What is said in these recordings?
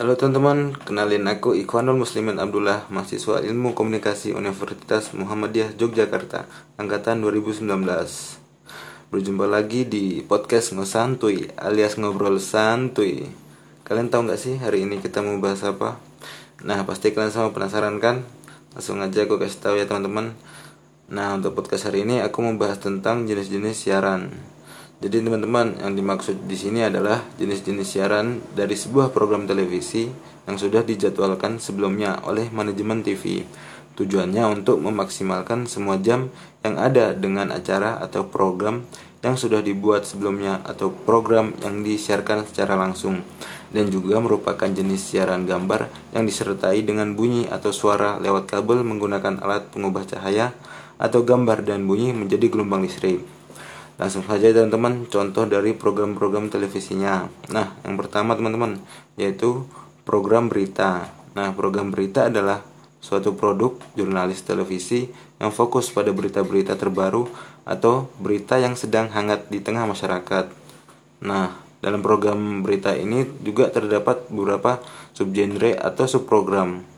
Halo teman-teman, kenalin aku Ikhwanul Muslimin Abdullah, mahasiswa Ilmu Komunikasi Universitas Muhammadiyah Yogyakarta, angkatan 2019. Berjumpa lagi di podcast Ngosantuy alias ngobrol santuy. Kalian tahu nggak sih hari ini kita mau bahas apa? Nah, pasti kalian sama penasaran kan? Langsung aja aku kasih tahu ya teman-teman. Nah, untuk podcast hari ini aku mau bahas tentang jenis-jenis siaran. Jadi teman-teman, yang dimaksud di sini adalah jenis-jenis siaran dari sebuah program televisi yang sudah dijadwalkan sebelumnya oleh manajemen TV. Tujuannya untuk memaksimalkan semua jam yang ada dengan acara atau program yang sudah dibuat sebelumnya atau program yang disiarkan secara langsung dan juga merupakan jenis siaran gambar yang disertai dengan bunyi atau suara lewat kabel menggunakan alat pengubah cahaya atau gambar dan bunyi menjadi gelombang listrik. Langsung saja teman-teman contoh dari program-program televisinya. Nah, yang pertama teman-teman yaitu program berita. Nah, program berita adalah suatu produk jurnalis televisi yang fokus pada berita-berita terbaru atau berita yang sedang hangat di tengah masyarakat. Nah, dalam program berita ini juga terdapat beberapa subgenre atau subprogram.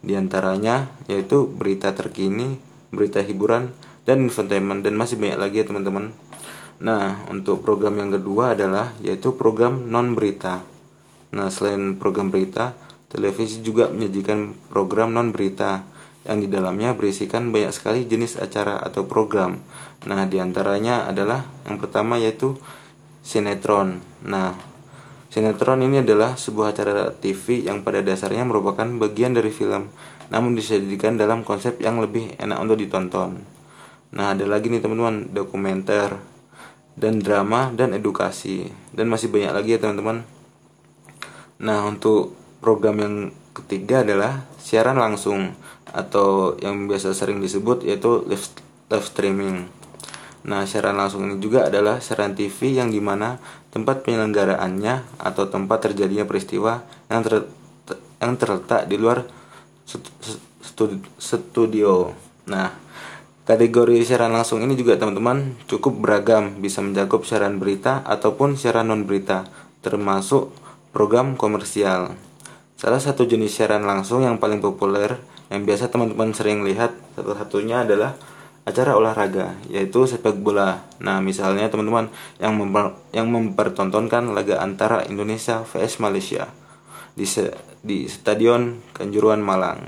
Di antaranya yaitu berita terkini, berita hiburan, dan infotainment dan masih banyak lagi ya teman-teman. Nah, untuk program yang kedua adalah yaitu program non berita. Nah, selain program berita, televisi juga menyajikan program non berita yang di dalamnya berisikan banyak sekali jenis acara atau program. Nah, di antaranya adalah yang pertama yaitu sinetron. Nah, sinetron ini adalah sebuah acara TV yang pada dasarnya merupakan bagian dari film, namun disajikan dalam konsep yang lebih enak untuk ditonton. Nah, ada lagi nih teman-teman, dokumenter, dan drama dan edukasi dan masih banyak lagi ya teman-teman. Nah, untuk program yang ketiga adalah siaran langsung atau yang biasa sering disebut yaitu live, live streaming. Nah, siaran langsung ini juga adalah siaran TV yang di mana tempat penyelenggaraannya atau tempat terjadinya peristiwa yang ter, yang terletak di luar studio. Nah, Kategori siaran langsung ini juga teman-teman cukup beragam, bisa mencakup siaran berita ataupun siaran non berita, termasuk program komersial. Salah satu jenis siaran langsung yang paling populer yang biasa teman-teman sering lihat satu satunya adalah acara olahraga yaitu sepak bola. Nah, misalnya teman-teman yang memper, yang mempertontonkan laga antara Indonesia vs Malaysia di se, di Stadion Kanjuruhan Malang.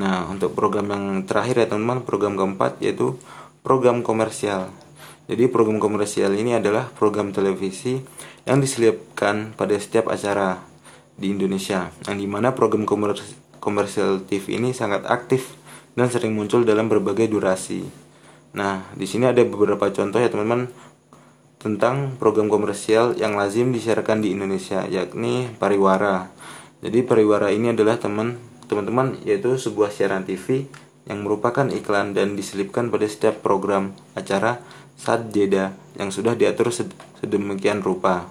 Nah, untuk program yang terakhir ya teman-teman, program keempat yaitu program komersial. Jadi program komersial ini adalah program televisi yang diselipkan pada setiap acara di Indonesia, yang di mana program komersial TV ini sangat aktif dan sering muncul dalam berbagai durasi. Nah, di sini ada beberapa contoh ya teman-teman tentang program komersial yang lazim disiarkan di Indonesia, yakni pariwara. Jadi pariwara ini adalah teman teman-teman yaitu sebuah siaran TV yang merupakan iklan dan diselipkan pada setiap program acara saat jeda yang sudah diatur sedemikian rupa.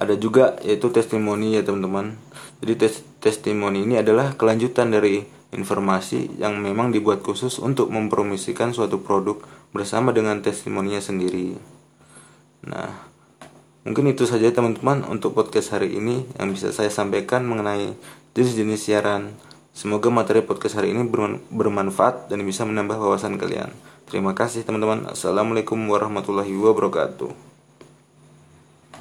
Ada juga yaitu testimoni ya teman-teman. Jadi tes testimoni ini adalah kelanjutan dari informasi yang memang dibuat khusus untuk mempromosikan suatu produk bersama dengan testimoninya sendiri. Nah, Mungkin itu saja teman-teman untuk podcast hari ini yang bisa saya sampaikan mengenai jenis-jenis siaran. Semoga materi podcast hari ini bermanfaat dan bisa menambah wawasan kalian. Terima kasih teman-teman. Assalamualaikum warahmatullahi wabarakatuh.